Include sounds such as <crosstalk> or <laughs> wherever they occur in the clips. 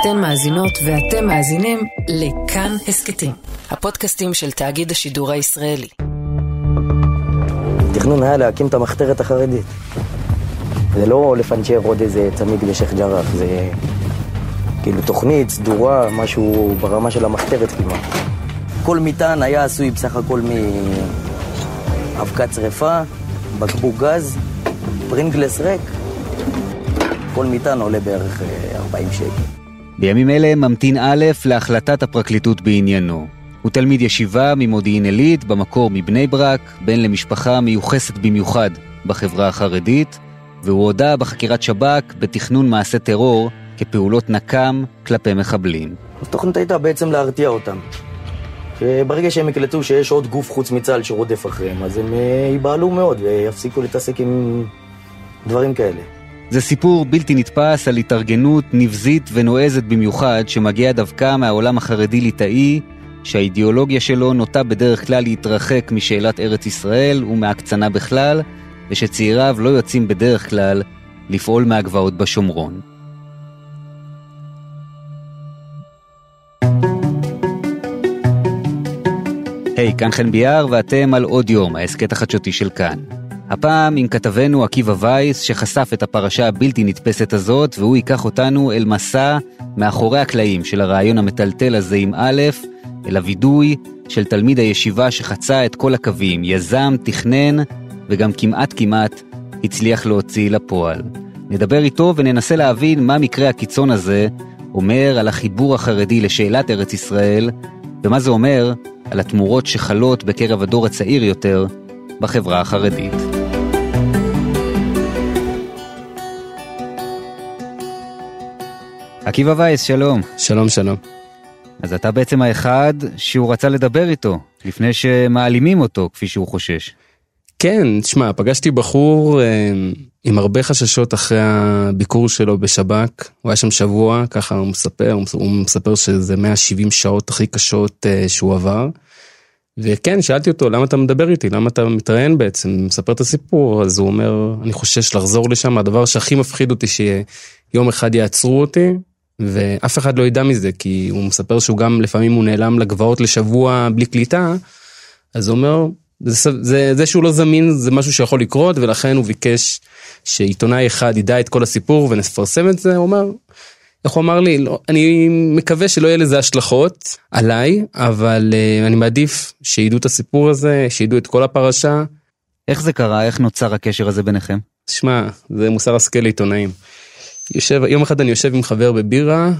אתן מאזינות ואתם מאזינים לכאן הסכתים, הפודקאסטים של תאגיד השידור הישראלי. התכנון היה להקים את המחתרת החרדית. זה לא לפנצ'ר עוד איזה צמיג לשייח' ג'ראח, זה כאילו תוכנית סדורה, משהו ברמה של המחתרת כמעט. כל מטען היה עשוי בסך הכל מאבקת שרפה, בקבוק גז, פרינגלס ריק. כל מטען עולה בערך 40 אה, שקל. בימים אלה ממתין א' להחלטת הפרקליטות בעניינו. הוא תלמיד ישיבה ממודיעין עילית, במקור מבני ברק, בן למשפחה מיוחסת במיוחד בחברה החרדית, והוא הודה בחקירת שב"כ בתכנון מעשה טרור כפעולות נקם כלפי מחבלים. התוכנית הייתה בעצם להרתיע אותם. שברגע שהם יקלטו שיש עוד גוף חוץ מצה"ל שרודף אחריהם, אז הם אה, ייבהלו מאוד ויפסיקו להתעסק עם דברים כאלה. זה סיפור בלתי נתפס על התארגנות נבזית ונועזת במיוחד שמגיעה דווקא מהעולם החרדי-ליטאי, שהאידיאולוגיה שלו נוטה בדרך כלל להתרחק משאלת ארץ ישראל ומהקצנה בכלל, ושצעיריו לא יוצאים בדרך כלל לפעול מהגבעות בשומרון. היי, hey, כאן חן ביאר ואתם על עוד יום, ההסכת החדשותי של כאן. הפעם עם כתבנו עקיבא וייס, שחשף את הפרשה הבלתי נתפסת הזאת, והוא ייקח אותנו אל מסע מאחורי הקלעים של הרעיון המטלטל הזה עם א', אל הווידוי של תלמיד הישיבה שחצה את כל הקווים, יזם, תכנן, וגם כמעט כמעט הצליח להוציא לפועל. נדבר איתו וננסה להבין מה מקרה הקיצון הזה אומר על החיבור החרדי לשאלת ארץ ישראל, ומה זה אומר על התמורות שחלות בקרב הדור הצעיר יותר בחברה החרדית. עקיבא וייס, שלום. שלום, שלום. אז אתה בעצם האחד שהוא רצה לדבר איתו, לפני שמעלימים אותו, כפי שהוא חושש. כן, תשמע, פגשתי בחור אה, עם הרבה חששות אחרי הביקור שלו בשב"כ, הוא היה שם שבוע, ככה הוא מספר, הוא מספר שזה 170 שעות הכי קשות אה, שהוא עבר. וכן, שאלתי אותו, למה אתה מדבר איתי? למה אתה מתראיין בעצם? מספר את הסיפור, אז הוא אומר, אני חושש לחזור לשם, הדבר שהכי מפחיד אותי שיום אחד יעצרו אותי, ואף אחד לא ידע מזה, כי הוא מספר שהוא גם לפעמים הוא נעלם לגבעות לשבוע בלי קליטה, אז הוא אומר, זה, זה, זה שהוא לא זמין זה משהו שיכול לקרות, ולכן הוא ביקש שעיתונאי אחד ידע את כל הסיפור ונפרסם את זה, הוא אומר, איך הוא אמר לי, לא, אני מקווה שלא יהיה לזה השלכות עליי, אבל uh, אני מעדיף שידעו את הסיפור הזה, שידעו את כל הפרשה. איך זה קרה? איך נוצר הקשר הזה ביניכם? תשמע, זה מוסר השכל לעיתונאים. יושב, יום אחד אני יושב עם חבר בבירה,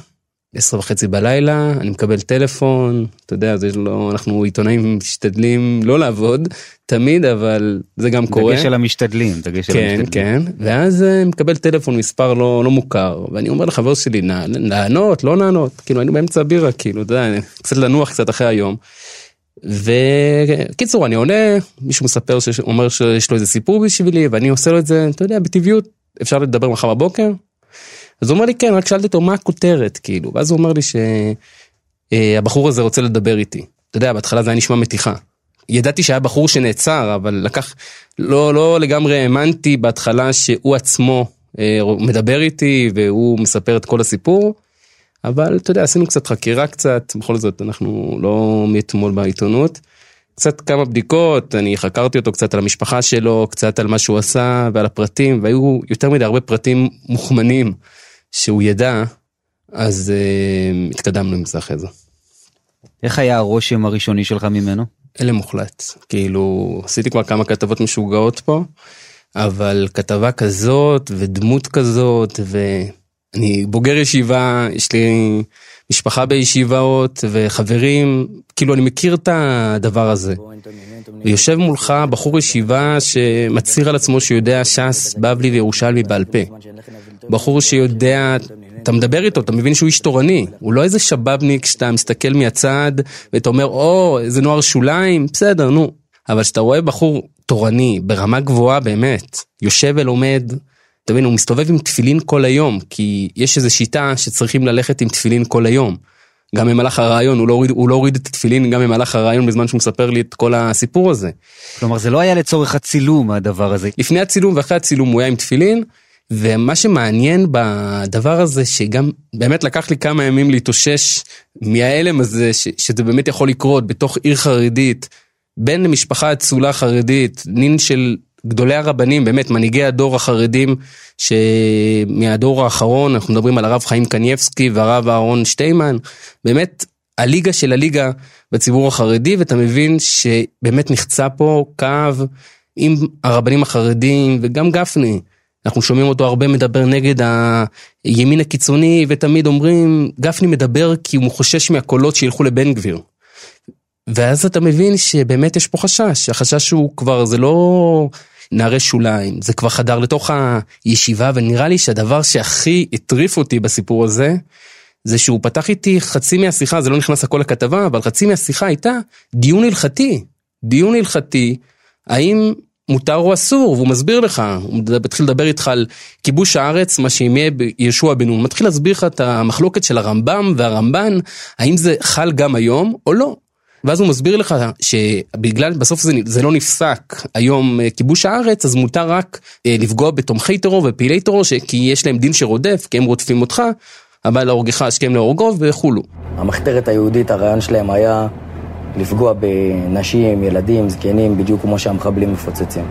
עשר וחצי בלילה, אני מקבל טלפון, אתה יודע, זה לא, אנחנו עיתונאים משתדלים לא לעבוד תמיד, אבל זה גם קורה. דגש על המשתדלים, דגש כן, על המשתדלים. כן, כן, ואז אני מקבל טלפון מספר לא, לא מוכר, ואני אומר לחבר שלי, לענות, לא לענות, כאילו היינו באמצע הבירה, כאילו, אתה יודע, קצת לנוח קצת אחרי היום. וקיצור, אני עונה, מישהו מספר, אומר שיש לו איזה סיפור בשבילי, ואני עושה לו את זה, אתה יודע, בטבעיות, אפשר לדבר מחר בבוקר, אז הוא אומר לי כן, רק שאלתי אותו מה הכותרת כאילו, ואז הוא אומר לי שהבחור הזה רוצה לדבר איתי. אתה יודע, בהתחלה זה היה נשמע מתיחה. ידעתי שהיה בחור שנעצר, אבל לקח, לא, לא לגמרי האמנתי בהתחלה שהוא עצמו אה, מדבר איתי והוא מספר את כל הסיפור. אבל אתה יודע, עשינו קצת חקירה קצת, בכל זאת אנחנו לא מאתמול בעיתונות. קצת כמה בדיקות, אני חקרתי אותו קצת על המשפחה שלו, קצת על מה שהוא עשה ועל הפרטים, והיו יותר מדי הרבה פרטים מוכמנים שהוא ידע, אז uh, התקדמנו עם זה אחרי זה. איך היה הרושם הראשוני שלך ממנו? אלה מוחלט. כאילו, עשיתי כבר כמה כתבות משוגעות פה, אבל כתבה כזאת ודמות כזאת, ואני בוגר ישיבה, יש לי משפחה בישיבות וחברים, כאילו אני מכיר את הדבר הזה. ויושב מולך בחור ישיבה שמצהיר על עצמו שהוא יודע ש"ס, בבלי וירושלמי בעל פה. בחור שיודע, אתה מדבר איתו, אתה מבין שהוא איש תורני. הוא לא איזה שבאבניק שאתה מסתכל מהצד ואתה אומר, או, איזה נוער שוליים, בסדר, נו. אבל כשאתה רואה בחור תורני, ברמה גבוהה באמת, יושב ולומד, אתה מבין, הוא מסתובב עם תפילין כל היום, כי יש איזו שיטה שצריכים ללכת עם תפילין כל היום. גם במהלך הרעיון, הוא לא הוריד, הוא לא הוריד את התפילין גם במהלך הרעיון בזמן שהוא מספר לי את כל הסיפור הזה. כלומר, זה לא היה לצורך הצילום הדבר הזה. לפני הצילום ואחרי הצילום הוא היה עם תפילין, ומה שמעניין בדבר הזה, שגם באמת לקח לי כמה ימים להתאושש מההלם הזה, ש, שזה באמת יכול לקרות בתוך עיר חרדית, בין למשפחה אצולה חרדית, נין של גדולי הרבנים, באמת מנהיגי הדור החרדים, שמהדור האחרון, אנחנו מדברים על הרב חיים קנייבסקי והרב אהרון שטיימן, באמת הליגה של הליגה בציבור החרדי, ואתה מבין שבאמת נחצה פה קו עם הרבנים החרדים וגם גפני. אנחנו שומעים אותו הרבה מדבר נגד הימין הקיצוני, ותמיד אומרים, גפני מדבר כי הוא חושש מהקולות שילכו לבן גביר. ואז אתה מבין שבאמת יש פה חשש, החשש הוא כבר, זה לא נערי שוליים, זה כבר חדר לתוך הישיבה, ונראה לי שהדבר שהכי הטריף אותי בסיפור הזה, זה שהוא פתח איתי חצי מהשיחה, זה לא נכנס הכל לכתבה, אבל חצי מהשיחה הייתה דיון הלכתי. דיון הלכתי, האם מותר או אסור, והוא מסביר לך, הוא מתחיל לדבר איתך על כיבוש הארץ, מה שימי ישוע בן נון, מתחיל להסביר לך את המחלוקת של הרמב"ם והרמב"ן, האם זה חל גם היום או לא. ואז הוא מסביר לך שבגלל, בסוף זה, זה לא נפסק היום אה, כיבוש הארץ, אז מותר רק אה, לפגוע בתומכי טרור ופעילי טרור, כי יש להם דין שרודף, כי הם רודפים אותך, הבא להורגך השכם להורגו וכולו. המחתרת היהודית, הרעיון שלהם היה לפגוע בנשים, ילדים, זקנים, בדיוק כמו שהמחבלים מפוצצים.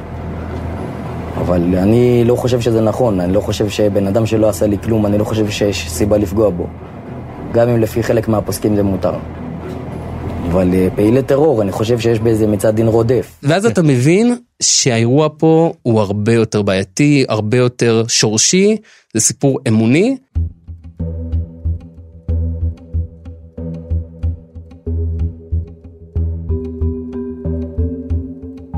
אבל אני לא חושב שזה נכון, אני לא חושב שבן אדם שלא עשה לי כלום, אני לא חושב שיש סיבה לפגוע בו. גם אם לפי חלק מהפוסקים זה מותר. אבל אה, פעילי טרור, אני חושב שיש באיזה מצד דין רודף. ואז אתה מבין שהאירוע פה הוא הרבה יותר בעייתי, הרבה יותר שורשי, זה סיפור אמוני.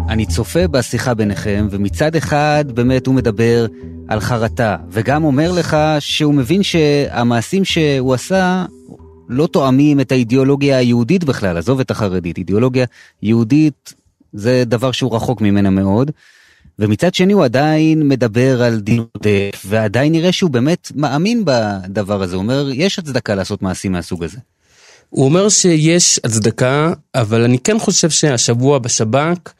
אני צופה בשיחה ביניכם, ומצד אחד באמת הוא מדבר על חרטה, וגם אומר לך שהוא מבין שהמעשים שהוא עשה לא תואמים את האידיאולוגיה היהודית בכלל, עזוב את החרדית, אידיאולוגיה יהודית זה דבר שהוא רחוק ממנה מאוד. ומצד שני הוא עדיין מדבר על דין עודף, ועדיין נראה שהוא באמת מאמין בדבר הזה, הוא אומר, יש הצדקה לעשות מעשים מהסוג הזה. הוא אומר שיש הצדקה, אבל אני כן חושב שהשבוע בשב"כ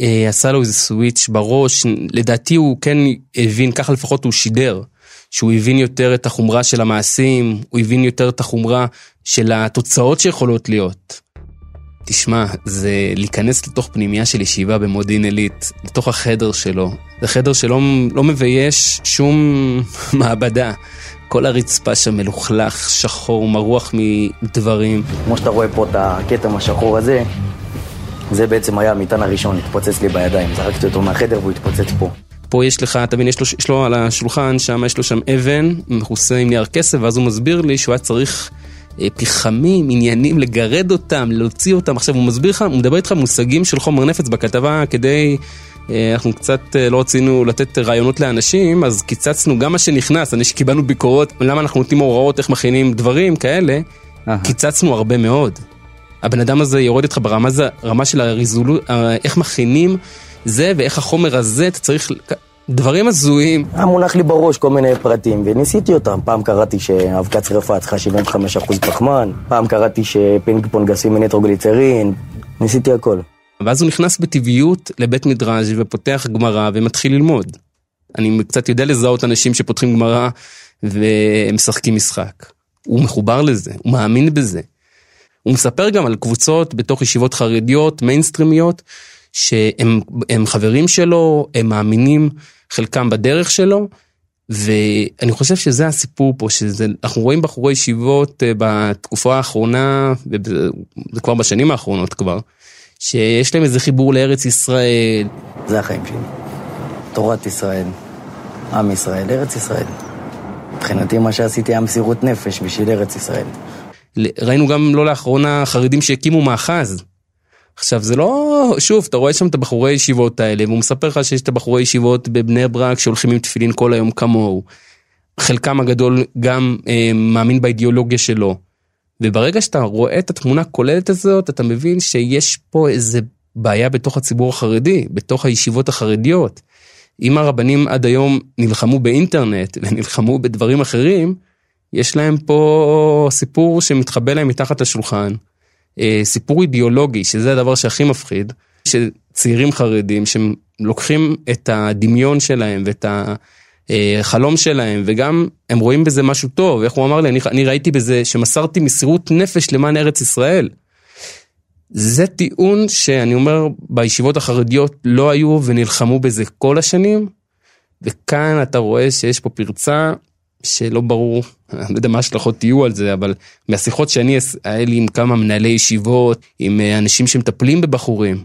אה, עשה לו איזה סוויץ' בראש, לדעתי הוא כן הבין, ככה לפחות הוא שידר, שהוא הבין יותר את החומרה של המעשים, הוא הבין יותר את החומרה של התוצאות שיכולות להיות. תשמע, זה להיכנס לתוך פנימייה של ישיבה במודיעין עילית, לתוך החדר שלו. זה חדר שלא לא מבייש שום <laughs> מעבדה. כל הרצפה שם מלוכלך, שחור, מרוח מדברים. כמו שאתה רואה פה את הכתם השחור הזה, זה בעצם היה המטען הראשון, התפוצץ לי בידיים. זרקתי אותו מהחדר והוא התפוצץ פה. פה יש לך, אתה מבין, יש לו, יש לו על השולחן, שם יש לו שם אבן, מכוסה עם נייר כסף, ואז הוא מסביר לי שהוא היה צריך אה, פחמים, עניינים, לגרד אותם, להוציא אותם. עכשיו הוא מסביר לך, הוא מדבר איתך מושגים של חומר נפץ בכתבה כדי... אה, אנחנו קצת אה, לא רצינו לתת רעיונות לאנשים, אז קיצצנו גם מה שנכנס, אני שקיבלנו ביקורות, למה אנחנו נותנים הוראות איך מכינים דברים כאלה, קיצצנו הרבה מאוד. הבן אדם הזה יורד איתך ברמה, רמה של הרזולו, איך מכינים זה ואיך החומר הזה, אתה צריך... דברים הזויים. היה מונח לי בראש כל מיני פרטים, וניסיתי אותם. פעם קראתי שאבקת שרפה צריכה 75% פחמן, פעם קראתי שפינג פונג עשוי מניטרוגליצרין, ניסיתי הכל. ואז הוא נכנס בטבעיות לבית מדרש ופותח גמרא ומתחיל ללמוד. אני קצת יודע לזהות אנשים שפותחים גמרא ומשחקים משחק. הוא מחובר לזה, הוא מאמין בזה. הוא מספר גם על קבוצות בתוך ישיבות חרדיות, מיינסטרימיות, שהם חברים שלו, הם מאמינים חלקם בדרך שלו, ואני חושב שזה הסיפור פה, שאנחנו רואים בחורי ישיבות אה, בתקופה האחרונה, וזה כבר בשנים האחרונות כבר, שיש להם איזה חיבור לארץ ישראל. זה החיים שלי. תורת ישראל, עם ישראל, ארץ ישראל. מבחינתי מה שעשיתי היה מסירות נפש בשביל ארץ ישראל. ראינו גם לא לאחרונה חרדים שהקימו מאחז. עכשיו זה לא, שוב, אתה רואה שם את הבחורי ישיבות האלה, והוא מספר לך שיש את הבחורי ישיבות בבני ברק שהולכים עם תפילין כל היום כמוהו. חלקם הגדול גם אה, מאמין באידיאולוגיה שלו. וברגע שאתה רואה את התמונה הכוללת הזאת, אתה מבין שיש פה איזה בעיה בתוך הציבור החרדי, בתוך הישיבות החרדיות. אם הרבנים עד היום נלחמו באינטרנט ונלחמו בדברים אחרים, יש להם פה סיפור שמתחבא להם מתחת לשולחן, אה, סיפור אידיאולוגי, שזה הדבר שהכי מפחיד, שצעירים חרדים שהם לוקחים את הדמיון שלהם ואת אה, חלום שלהם, וגם הם רואים בזה משהו טוב, איך הוא אמר לי, אני, אני ראיתי בזה שמסרתי מסירות נפש למען ארץ ישראל. זה טיעון שאני אומר, בישיבות החרדיות לא היו ונלחמו בזה כל השנים, וכאן אתה רואה שיש פה פרצה שלא ברור, אני לא יודע מה ההשלכות יהיו על זה, אבל מהשיחות שאני, היה לי עם כמה מנהלי ישיבות, עם אה, אנשים שמטפלים בבחורים,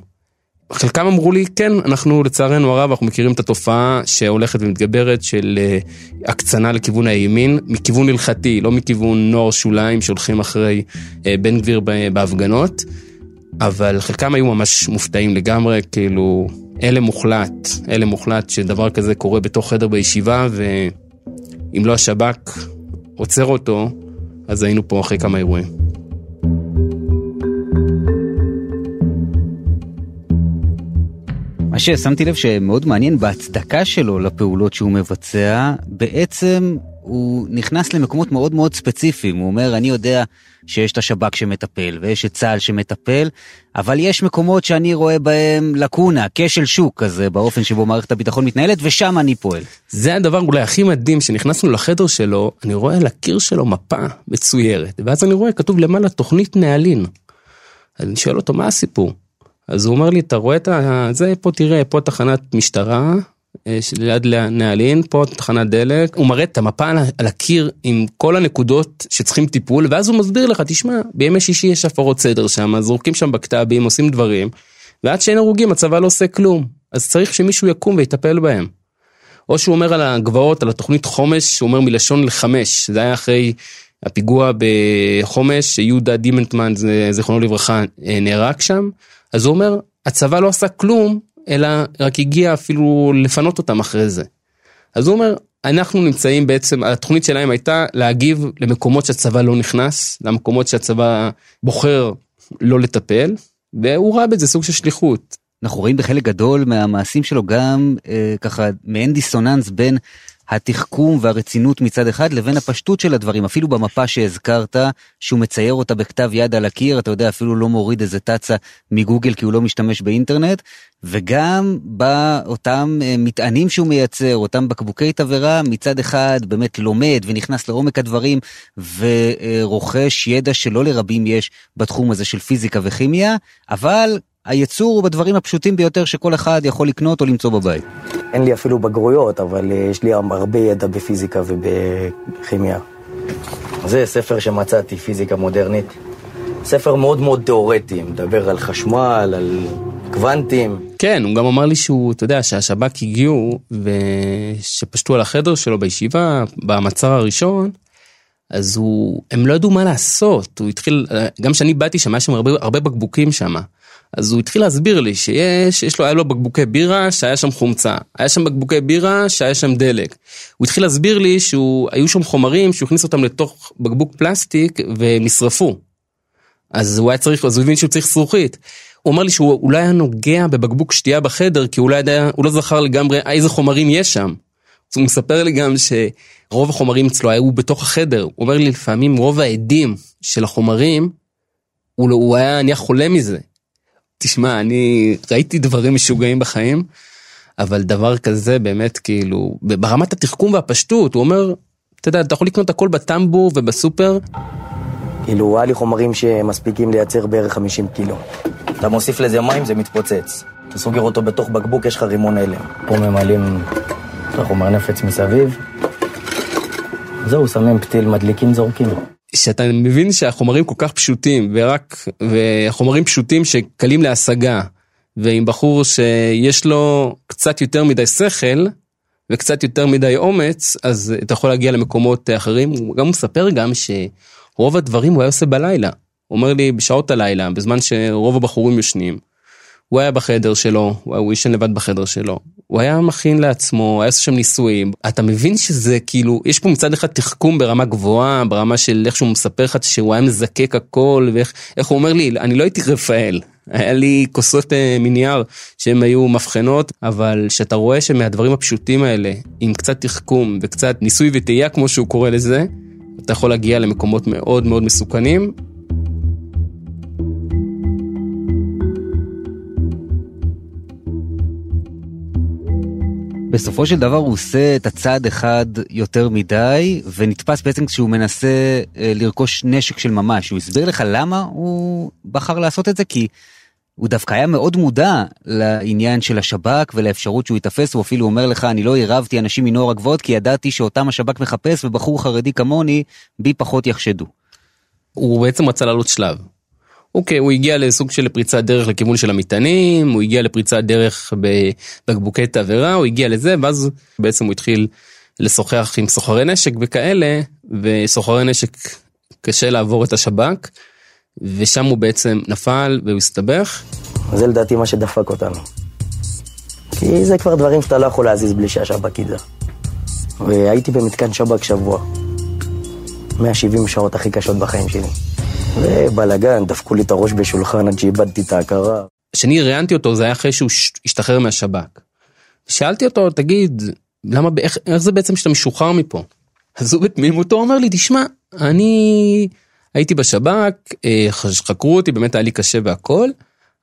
חלקם אמרו לי, כן, אנחנו לצערנו הרב, אנחנו מכירים את התופעה שהולכת ומתגברת של אה, הקצנה לכיוון הימין, מכיוון הלכתי, לא מכיוון נוער שוליים שהולכים אחרי אה, בן גביר בהפגנות, אבל חלקם היו ממש מופתעים לגמרי, כאילו, הלם מוחלט, הלם מוחלט שדבר כזה קורה בתוך חדר בישיבה, ואם לא השב"כ עוצר אותו, אז היינו פה אחרי כמה אירועים. מה ששמתי לב שמאוד מעניין בהצדקה שלו לפעולות שהוא מבצע, בעצם הוא נכנס למקומות מאוד מאוד ספציפיים. הוא אומר, אני יודע שיש את השב"כ שמטפל ויש את צה"ל שמטפל, אבל יש מקומות שאני רואה בהם לקונה, כשל שוק כזה, באופן שבו מערכת הביטחון מתנהלת, ושם אני פועל. זה הדבר אולי הכי מדהים, שנכנסנו לחדר שלו, אני רואה על הקיר שלו מפה מצוירת, ואז אני רואה כתוב למעלה תוכנית נהלין. אז אני שואל אותו, מה הסיפור? אז הוא אומר לי, אתה רואה את זה, פה תראה, פה תחנת משטרה, ליד נהלין, פה תחנת דלק, הוא מראה את המפה על הקיר עם כל הנקודות שצריכים טיפול, ואז הוא מסביר לך, תשמע, בימי שישי יש הפרות סדר שם, זורקים שם בקת"בים, עושים דברים, ועד שאין הרוגים הצבא לא עושה כלום, אז צריך שמישהו יקום ויטפל בהם. או שהוא אומר על הגבעות, על התוכנית חומש, הוא אומר מלשון לחמש, זה היה אחרי הפיגוע בחומש, יהודה דימנטמן, זיכרונו לברכה, אה, נהרג שם, אז הוא אומר, הצבא לא עשה כלום, אלא רק הגיע אפילו לפנות אותם אחרי זה. אז הוא אומר, אנחנו נמצאים בעצם, התוכנית שלהם הייתה להגיב למקומות שהצבא לא נכנס, למקומות שהצבא בוחר לא לטפל, והוא ראה בזה סוג של שליחות. אנחנו רואים בחלק גדול מהמעשים שלו גם אה, ככה מעין דיסוננס בין התחכום והרצינות מצד אחד לבין הפשטות של הדברים אפילו במפה שהזכרת שהוא מצייר אותה בכתב יד על הקיר אתה יודע אפילו לא מוריד איזה תצה מגוגל כי הוא לא משתמש באינטרנט וגם באותם אה, מטענים שהוא מייצר אותם בקבוקי תבערה מצד אחד באמת לומד ונכנס לעומק הדברים ורוכש ידע שלא לרבים יש בתחום הזה של פיזיקה וכימיה אבל הייצור הוא בדברים הפשוטים ביותר שכל אחד יכול לקנות או למצוא בבית. אין לי אפילו בגרויות, אבל אה, יש לי הרבה ידע בפיזיקה ובכימיה. זה ספר שמצאתי, פיזיקה מודרנית. ספר מאוד מאוד תיאורטי, מדבר על חשמל, על קוונטים. כן, הוא גם אמר לי שהוא, אתה יודע, שהשב"כ הגיעו ושפשטו על החדר שלו בישיבה, במצר הראשון, אז הוא, הם לא ידעו מה לעשות, הוא התחיל, גם כשאני באתי שם, היה שם הרבה, הרבה בקבוקים שם. אז הוא התחיל להסביר לי שיש, יש לו, היה לו בקבוקי בירה שהיה שם חומצה, היה שם בקבוקי בירה שהיה שם דלק. הוא התחיל להסביר לי שהיו שם חומרים שהוא הכניס אותם לתוך בקבוק פלסטיק והם נשרפו. אז הוא היה צריך, אז הוא הבין שהוא צריך זכוכית. הוא אמר לי שהוא אולי היה נוגע בבקבוק שתייה בחדר כי הוא לא ידע, הוא לא זכר לגמרי איזה חומרים יש שם. אז הוא מספר לי גם שרוב החומרים אצלו היו בתוך החדר. הוא אומר לי לפעמים רוב העדים של החומרים, הוא, לא, הוא היה נהיה חולה מזה. תשמע, אני ראיתי דברים משוגעים בחיים, אבל דבר כזה באמת כאילו, ברמת התחכום והפשטות, הוא אומר, אתה יודע, אתה יכול לקנות הכל בטמבו ובסופר. כאילו, היה לי חומרים שמספיקים לייצר בערך 50 קילו. אתה מוסיף לזה מים, זה מתפוצץ. אתה סוגר אותו בתוך בקבוק, יש לך רימון הלם. פה ממלאים את החומר נפץ מסביב. זהו, שמים פתיל, מדליקים, זורקים. שאתה מבין שהחומרים כל כך פשוטים ורק והחומרים פשוטים שקלים להשגה ועם בחור שיש לו קצת יותר מדי שכל וקצת יותר מדי אומץ אז אתה יכול להגיע למקומות אחרים הוא גם מספר גם שרוב הדברים הוא היה עושה בלילה. הוא אומר לי בשעות הלילה בזמן שרוב הבחורים יושנים. הוא היה בחדר שלו, הוא ישן לבד בחדר שלו, הוא היה מכין לעצמו, היה עושה שם ניסויים. אתה מבין שזה כאילו, יש פה מצד אחד תחכום ברמה גבוהה, ברמה של איך שהוא מספר לך שהוא היה מזקק הכל, ואיך הוא אומר לי, אני לא הייתי רפאל. היה לי כוסות אה, מנייר שהן היו מבחנות, אבל שאתה רואה שמהדברים הפשוטים האלה, עם קצת תחכום וקצת ניסוי וטעייה כמו שהוא קורא לזה, אתה יכול להגיע למקומות מאוד מאוד מסוכנים, בסופו של דבר הוא עושה את הצעד אחד יותר מדי, ונתפס בעצם כשהוא מנסה אה, לרכוש נשק של ממש. הוא הסביר לך למה הוא בחר לעשות את זה? כי הוא דווקא היה מאוד מודע לעניין של השב"כ ולאפשרות שהוא ייתפס, הוא אפילו אומר לך, אני לא עירבתי אנשים מנוער הגבוהות, כי ידעתי שאותם השב"כ מחפש, ובחור חרדי כמוני, בי פחות יחשדו. הוא בעצם רצה לעלות שלב. אוקיי, הוא הגיע לסוג של פריצת דרך לכיוון של המטענים, הוא הגיע לפריצת דרך בבקבוקי תבערה, הוא הגיע לזה, ואז בעצם הוא התחיל לשוחח עם סוחרי נשק וכאלה, וסוחרי נשק קשה לעבור את השב"כ, ושם הוא בעצם נפל והוא הסתבך. זה לדעתי מה שדפק אותנו. כי זה כבר דברים שאתה לא יכול להזיז בלי שהשב"כ ידע. והייתי במתקן שב"כ שבוע. 170 שעות הכי קשות בחיים שלי. ובלאגן, דפקו לי את הראש בשולחן עד שאיבדתי את ההכרה. כשאני ראיינתי אותו זה היה אחרי שהוא השתחרר מהשב"כ. שאלתי אותו, תגיד, למה, איך, איך זה בעצם שאתה משוחרר מפה? אז הוא בתמימותו אומר לי, תשמע, אני הייתי בשב"כ, אה, חקרו אותי, באמת היה לי קשה והכל,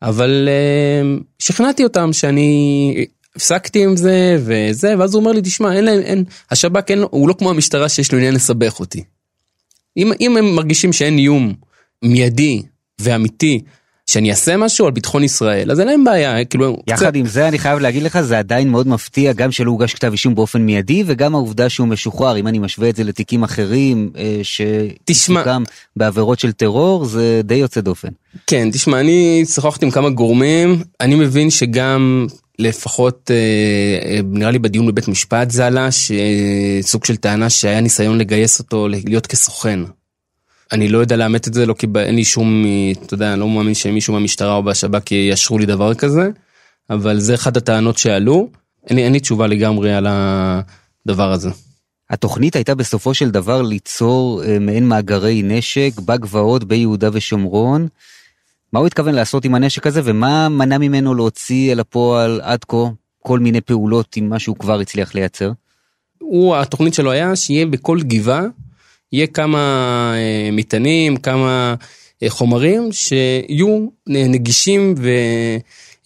אבל אה, שכנעתי אותם שאני הפסקתי עם זה וזה, ואז הוא אומר לי, תשמע, אין להם, אין, השב"כ אין, הוא לא כמו המשטרה שיש לו עניין לסבך אותי. אם, אם הם מרגישים שאין איום מיידי ואמיתי שאני אעשה משהו על ביטחון ישראל אז אין להם בעיה כאילו יחד קצת... עם זה אני חייב להגיד לך זה עדיין מאוד מפתיע גם שלא הוגש כתב אישום באופן מיידי וגם העובדה שהוא משוחרר אם אני משווה את זה לתיקים אחרים אה, שתשמע בעבירות של טרור זה די יוצא דופן. כן תשמע אני שוחחתי עם כמה גורמים אני מבין שגם לפחות אה, אה נראה לי בדיון בבית משפט זה עלה שסוג של טענה שהיה ניסיון לגייס אותו להיות כסוכן. אני לא יודע לאמת את זה, לא כי אין לי שום, אתה יודע, אני לא מאמין שמישהו מהמשטרה או בשב"כ יאשרו לי דבר כזה, אבל זה אחת הטענות שעלו, אין לי, אין לי תשובה לגמרי על הדבר הזה. התוכנית הייתה בסופו של דבר ליצור אה, מעין מאגרי נשק בגבעות ביהודה ושומרון. מה הוא התכוון לעשות עם הנשק הזה ומה מנע ממנו להוציא אל הפועל עד כה כל מיני פעולות עם מה שהוא כבר הצליח לייצר? הוא, התוכנית שלו היה שיהיה בכל גבעה יהיה כמה אה, מטענים, כמה אה, חומרים שיהיו נגישים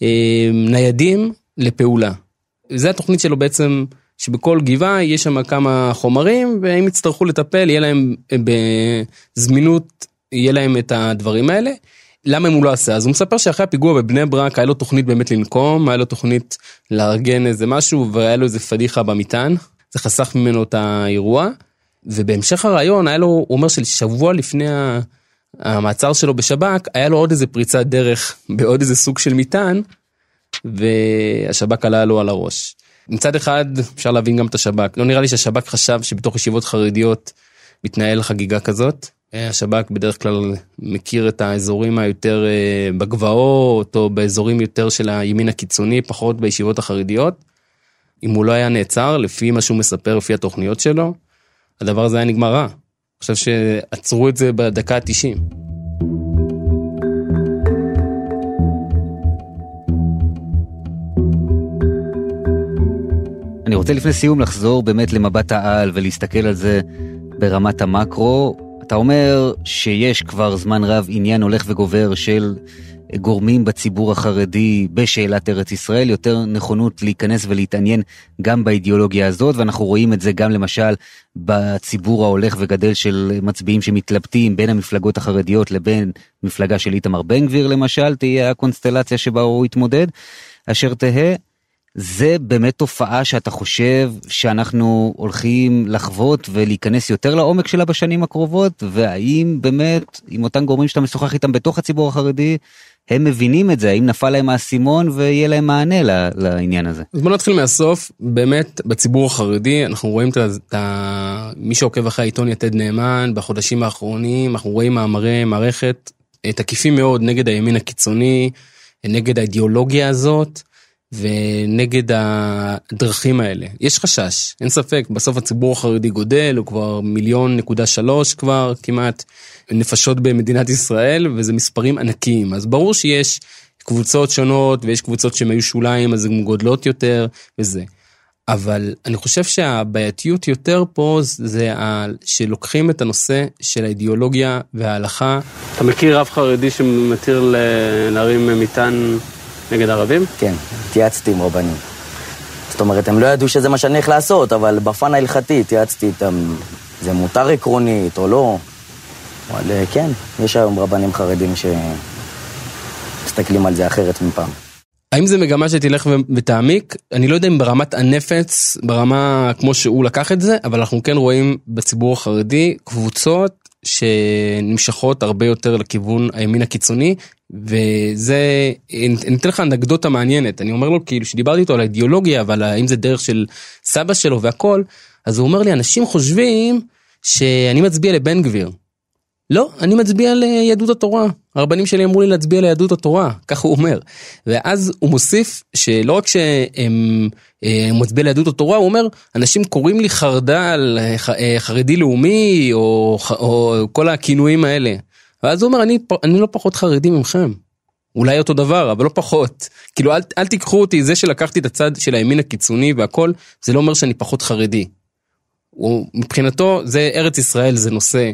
וניידים אה, לפעולה. זה התוכנית שלו בעצם, שבכל גבעה יש שם כמה חומרים, ואם יצטרכו לטפל, יהיה להם בזמינות, יהיה להם את הדברים האלה. למה אם הוא לא עשה? אז הוא מספר שאחרי הפיגוע בבני ברק היה לו תוכנית באמת לנקום, היה לו תוכנית לארגן איזה משהו והיה לו איזה פדיחה במטען, זה חסך ממנו את האירוע. ובהמשך הרעיון היה לו, הוא אומר ששבוע לפני המעצר שלו בשב"כ, היה לו עוד איזה פריצת דרך בעוד איזה סוג של מטען, והשב"כ עלה לו על הראש. מצד אחד אפשר להבין גם את השב"כ, לא נראה לי שהשב"כ חשב שבתוך ישיבות חרדיות מתנהל חגיגה כזאת. השב"כ בדרך כלל מכיר את האזורים היותר אה, בגבעות או באזורים יותר של הימין הקיצוני, פחות בישיבות החרדיות. אם הוא לא היה נעצר, לפי מה שהוא מספר, לפי התוכניות שלו, הדבר הזה היה נגמר רע. אני חושב שעצרו את זה בדקה ה-90. אני רוצה לפני סיום לחזור באמת למבט העל ולהסתכל על זה ברמת המקרו. אתה אומר שיש כבר זמן רב עניין הולך וגובר של גורמים בציבור החרדי בשאלת ארץ ישראל, יותר נכונות להיכנס ולהתעניין גם באידיאולוגיה הזאת, ואנחנו רואים את זה גם למשל בציבור ההולך וגדל של מצביעים שמתלבטים בין המפלגות החרדיות לבין מפלגה של איתמר בן גביר למשל, תהיה הקונסטלציה שבה הוא יתמודד, אשר תהא. זה באמת תופעה שאתה חושב שאנחנו הולכים לחוות ולהיכנס יותר לעומק שלה בשנים הקרובות והאם באמת עם אותם גורמים שאתה משוחח איתם בתוך הציבור החרדי הם מבינים את זה, האם נפל להם האסימון ויהיה להם מענה לעניין הזה. אז בוא נתחיל מהסוף, באמת בציבור החרדי אנחנו רואים את ה... מי שעוקב אחרי העיתון יתד נאמן בחודשים האחרונים, אנחנו רואים מאמרי מערכת תקיפים מאוד נגד הימין הקיצוני, נגד האידיאולוגיה הזאת. ונגד הדרכים האלה. יש חשש, אין ספק, בסוף הציבור החרדי גודל, הוא כבר מיליון נקודה שלוש כבר כמעט נפשות במדינת ישראל, וזה מספרים ענקיים. אז ברור שיש קבוצות שונות, ויש קבוצות שהן היו שוליים, אז הן גודלות יותר, וזה. אבל אני חושב שהבעייתיות יותר פה זה שלוקחים את הנושא של האידיאולוגיה וההלכה. אתה מכיר רב חרדי שמתיר להרים מטען נגד ערבים? כן, התייעצתי עם רבנים. זאת אומרת, הם לא ידעו שזה מה שאני הולך לעשות, אבל בפן ההלכתי התייעצתי איתם, זה מותר עקרונית או לא. אבל אה, כן, יש היום רבנים חרדים שמסתכלים על זה אחרת מפעם. האם זה מגמה שתלך ותעמיק? אני לא יודע אם ברמת הנפץ, ברמה כמו שהוא לקח את זה, אבל אנחנו כן רואים בציבור החרדי קבוצות שנמשכות הרבה יותר לכיוון הימין הקיצוני, וזה, אני אתן לך אנקדוטה מעניינת, אני אומר לו כאילו שדיברתי איתו על האידיאולוגיה ועל האם זה דרך של סבא שלו והכל, אז הוא אומר לי אנשים חושבים שאני מצביע לבן גביר. לא, אני מצביע ליהדות התורה. הרבנים שלי אמרו לי להצביע ליהדות התורה, ככה הוא אומר. ואז הוא מוסיף שלא רק שהם אה, מצביע ליהדות התורה, הוא אומר, אנשים קוראים לי חרד"ל, אה, אה, חרדי לאומי, או, או כל הכינויים האלה. ואז הוא אומר, אני, אני לא פחות חרדי ממכם. אולי אותו דבר, אבל לא פחות. כאילו, אל, אל תיקחו אותי, זה שלקחתי את הצד של הימין הקיצוני והכל, זה לא אומר שאני פחות חרדי. הוא, מבחינתו, זה ארץ ישראל, זה נושא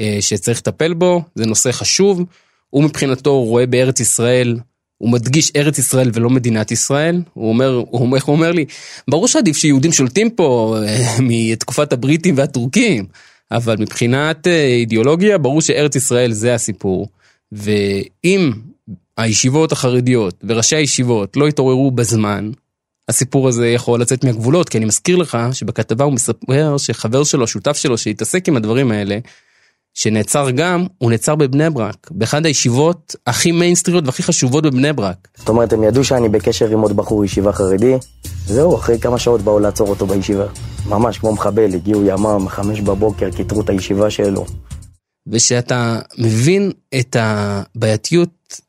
אה, שצריך לטפל בו, זה נושא חשוב. הוא מבחינתו רואה בארץ ישראל, הוא מדגיש ארץ ישראל ולא מדינת ישראל. הוא אומר, הוא אומר, הוא אומר לי, ברור שעדיף שיהודים שולטים פה אה, מתקופת הבריטים והטורקים, אבל מבחינת אה, אידיאולוגיה, ברור שארץ ישראל זה הסיפור. ואם הישיבות החרדיות וראשי הישיבות לא יתעוררו בזמן, הסיפור הזה יכול לצאת מהגבולות, כי אני מזכיר לך שבכתבה הוא מספר שחבר שלו, שותף שלו, שהתעסק עם הדברים האלה, שנעצר גם, הוא נעצר בבני ברק, באחד הישיבות הכי מיינסטריות והכי חשובות בבני ברק. זאת אומרת, הם ידעו שאני בקשר עם עוד בחור ישיבה חרדי, זהו, אחרי כמה שעות באו לעצור אותו בישיבה. ממש כמו מחבל, הגיעו ימ"מ, חמש בבוקר, כיתרו את הישיבה שלו. ושאתה מבין את הבעייתיות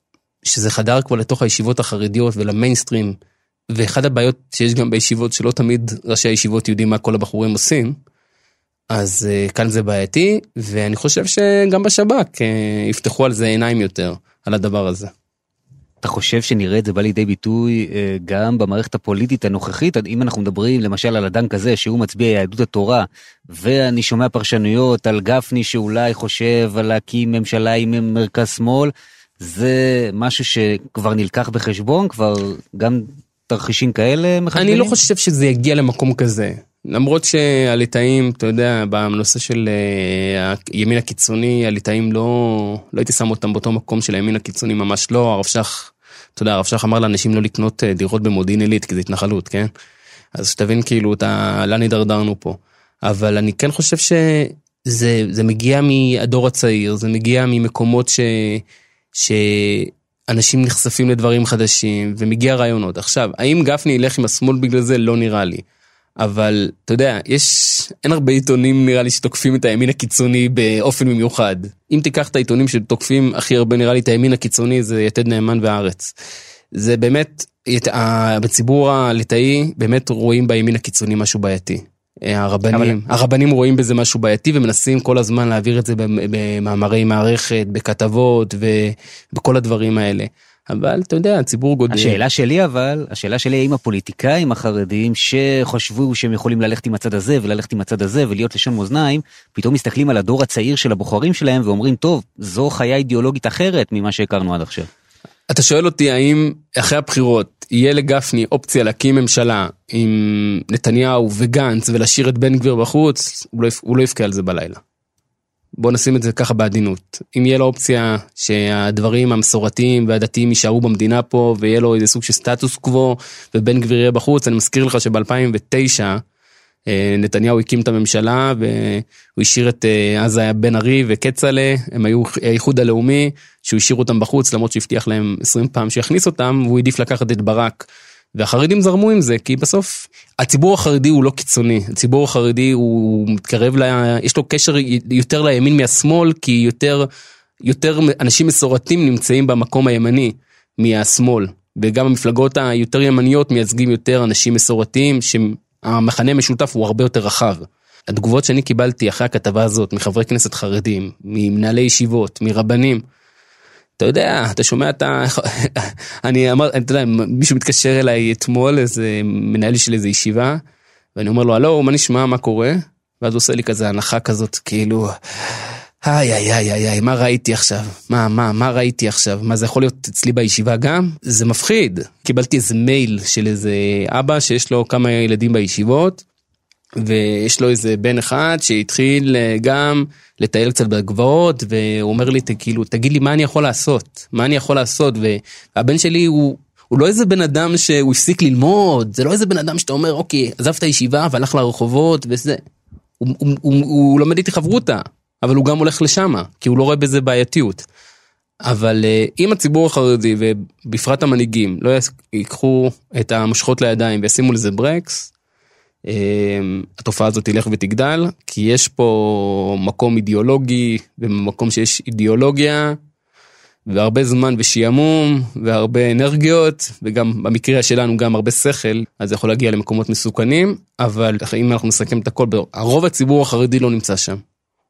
שזה חדר כבר לתוך הישיבות החרדיות ולמיינסטרים, ואחד הבעיות שיש גם בישיבות שלא תמיד ראשי הישיבות יודעים מה כל הבחורים עושים, אז uh, כאן זה בעייתי, ואני חושב שגם בשב"כ uh, יפתחו על זה עיניים יותר, על הדבר הזה. אתה חושב שנראה את זה בא לידי ביטוי uh, גם במערכת הפוליטית הנוכחית? אם אנחנו מדברים למשל על אדם כזה שהוא מצביע יהדות התורה, ואני שומע פרשנויות על גפני שאולי חושב על להקים ממשלה עם מרכז שמאל, זה משהו שכבר נלקח בחשבון? כבר גם תרחישים כאלה מחשבים? אני לא חושב שזה יגיע למקום כזה. למרות שהליטאים, אתה יודע, בנושא של אה, הימין הקיצוני, הליטאים לא, לא הייתי שם אותם באותו מקום של הימין הקיצוני, ממש לא, הרב שך, אתה יודע, הרב שך אמר לאנשים לא לקנות אה, דירות במודיעין עילית, כי זה התנחלות, כן? אז שתבין כאילו, אתה, לאן הידרדרנו פה. אבל אני כן חושב שזה זה מגיע מהדור הצעיר, זה מגיע ממקומות ש... שאנשים נחשפים לדברים חדשים ומגיע רעיונות. עכשיו, האם גפני ילך עם השמאל בגלל זה? לא נראה לי. אבל אתה יודע, יש, אין הרבה עיתונים נראה לי שתוקפים את הימין הקיצוני באופן מיוחד. אם תיקח את העיתונים שתוקפים הכי הרבה נראה לי את הימין הקיצוני זה יתד נאמן והארץ. זה באמת, בציבור הליטאי באמת רואים בימין הקיצוני משהו בעייתי. הרבנים, אבל... הרבנים רואים בזה משהו בעייתי ומנסים כל הזמן להעביר את זה במאמרי מערכת, בכתבות ובכל הדברים האלה. אבל אתה יודע, הציבור גודל. השאלה שלי אבל, השאלה שלי האם הפוליטיקאים החרדים שחשבו שהם יכולים ללכת עם הצד הזה וללכת עם הצד הזה ולהיות לשון מאזניים, פתאום מסתכלים על הדור הצעיר של הבוחרים שלהם ואומרים, טוב, זו חיה אידיאולוגית אחרת ממה שהכרנו עד עכשיו. אתה שואל אותי האם אחרי הבחירות יהיה לגפני אופציה להקים ממשלה עם נתניהו וגנץ ולהשאיר את בן גביר בחוץ, הוא לא, הוא לא יבכה על זה בלילה. בוא נשים את זה ככה בעדינות. אם יהיה לו אופציה שהדברים המסורתיים והדתיים יישארו במדינה פה ויהיה לו איזה סוג של סטטוס קוו ובן גביר יהיה בחוץ, אני מזכיר לך שב-2009 אה, נתניהו הקים את הממשלה והוא השאיר את אה, אז היה בן ארי וכצל'ה, הם היו האיחוד הלאומי, שהוא השאיר אותם בחוץ למרות שהבטיח להם 20 פעם שיכניס אותם והוא העדיף לקחת את ברק. והחרדים זרמו עם זה כי בסוף הציבור החרדי הוא לא קיצוני הציבור החרדי הוא מתקרב ל... יש לו קשר יותר לימין מהשמאל כי יותר יותר אנשים מסורתיים נמצאים במקום הימני מהשמאל וגם המפלגות היותר ימניות מייצגים יותר אנשים מסורתיים שהמכנה המשותף הוא הרבה יותר רחב. התגובות שאני קיבלתי אחרי הכתבה הזאת מחברי כנסת חרדים ממנהלי ישיבות מרבנים אתה יודע, אתה שומע את ה... אני אמר, אתה יודע, מישהו מתקשר אליי אתמול, איזה מנהל של איזה ישיבה, ואני אומר לו, הלו, מה נשמע, מה קורה? ואז הוא עושה לי כזה הנחה כזאת, כאילו, איי איי איי איי איי, מה ראיתי עכשיו? מה, מה, מה ראיתי עכשיו? מה זה יכול להיות אצלי בישיבה גם? זה מפחיד. קיבלתי איזה מייל של איזה אבא שיש לו כמה ילדים בישיבות, ויש לו איזה בן אחד שהתחיל אה, גם לטייל קצת בגבעות, והוא אומר לי, כאילו, תגיד לי מה אני יכול לעשות? מה אני יכול לעשות? והבן שלי הוא... הוא לא איזה בן אדם שהוא הפסיק ללמוד, זה לא איזה בן אדם שאתה אומר, אוקיי, עזב את הישיבה והלך לרחובות וזה. הוא, הוא, הוא, הוא לומד איתי חברותה, אבל הוא גם הולך לשם, כי הוא לא רואה בזה בעייתיות. אבל uh, אם הציבור החרדי ובפרט המנהיגים לא ייקחו את המושכות לידיים וישימו לזה ברקס, התופעה הזאת תלך ותגדל, כי יש פה מקום אידיאולוגי, ובמקום שיש אידיאולוגיה, והרבה זמן ושעמום, והרבה אנרגיות, וגם במקרה שלנו גם הרבה שכל, אז זה יכול להגיע למקומות מסוכנים, אבל אם אנחנו נסכם את הכל, הרוב הציבור החרדי לא נמצא שם.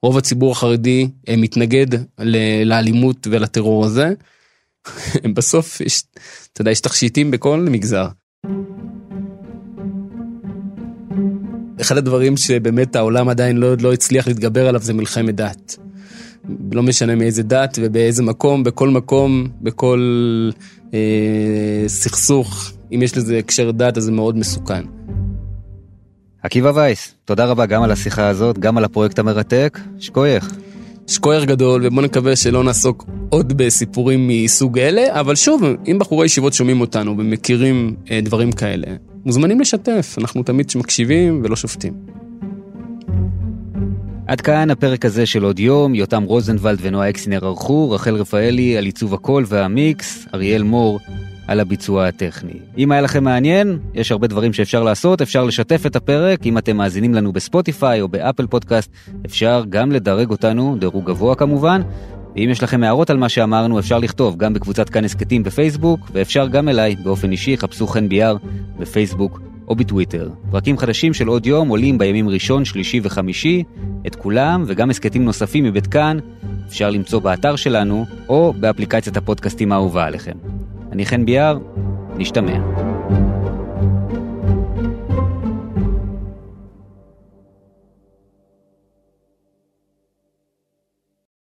רוב הציבור החרדי אה, מתנגד לאלימות ולטרור הזה. <laughs> בסוף יש, אתה יודע, יש תכשיטים בכל מגזר. אחד הדברים שבאמת העולם עדיין לא, לא הצליח להתגבר עליו זה מלחמת דת. לא משנה מאיזה דת ובאיזה מקום, בכל מקום, בכל אה, סכסוך, אם יש לזה הקשר דת אז זה מאוד מסוכן. עקיבא וייס, תודה רבה גם על השיחה הזאת, גם על הפרויקט המרתק, שקוייך. שקויר גדול, ובוא נקווה שלא נעסוק עוד בסיפורים מסוג אלה, אבל שוב, אם בחורי ישיבות שומעים אותנו ומכירים אה, דברים כאלה, מוזמנים לשתף, אנחנו תמיד מקשיבים ולא שופטים. עד כאן הפרק הזה של עוד יום, יותם רוזנבלד ונועה אקסינר ערכו, רחל רפאלי על עיצוב הקול והמיקס, אריאל מור על הביצוע הטכני. אם היה לכם מעניין, יש הרבה דברים שאפשר לעשות, אפשר לשתף את הפרק, אם אתם מאזינים לנו בספוטיפיי או באפל פודקאסט, אפשר גם לדרג אותנו, דירוג גבוה כמובן, ואם יש לכם הערות על מה שאמרנו, אפשר לכתוב גם בקבוצת כאן הסכתים בפייסבוק, ואפשר גם אליי באופן אישי, חפשו חן ביאר בפייסבוק או בטוויטר. פרקים חדשים של עוד יום עולים בימים ראשון, שלישי וחמישי. את כולם וגם הסכתים נוספים מבית כאן אפשר למצוא באתר שלנו או באפליקציית הפודקאסטים האהובה עליכם. אני חן ביאר, נשתמע.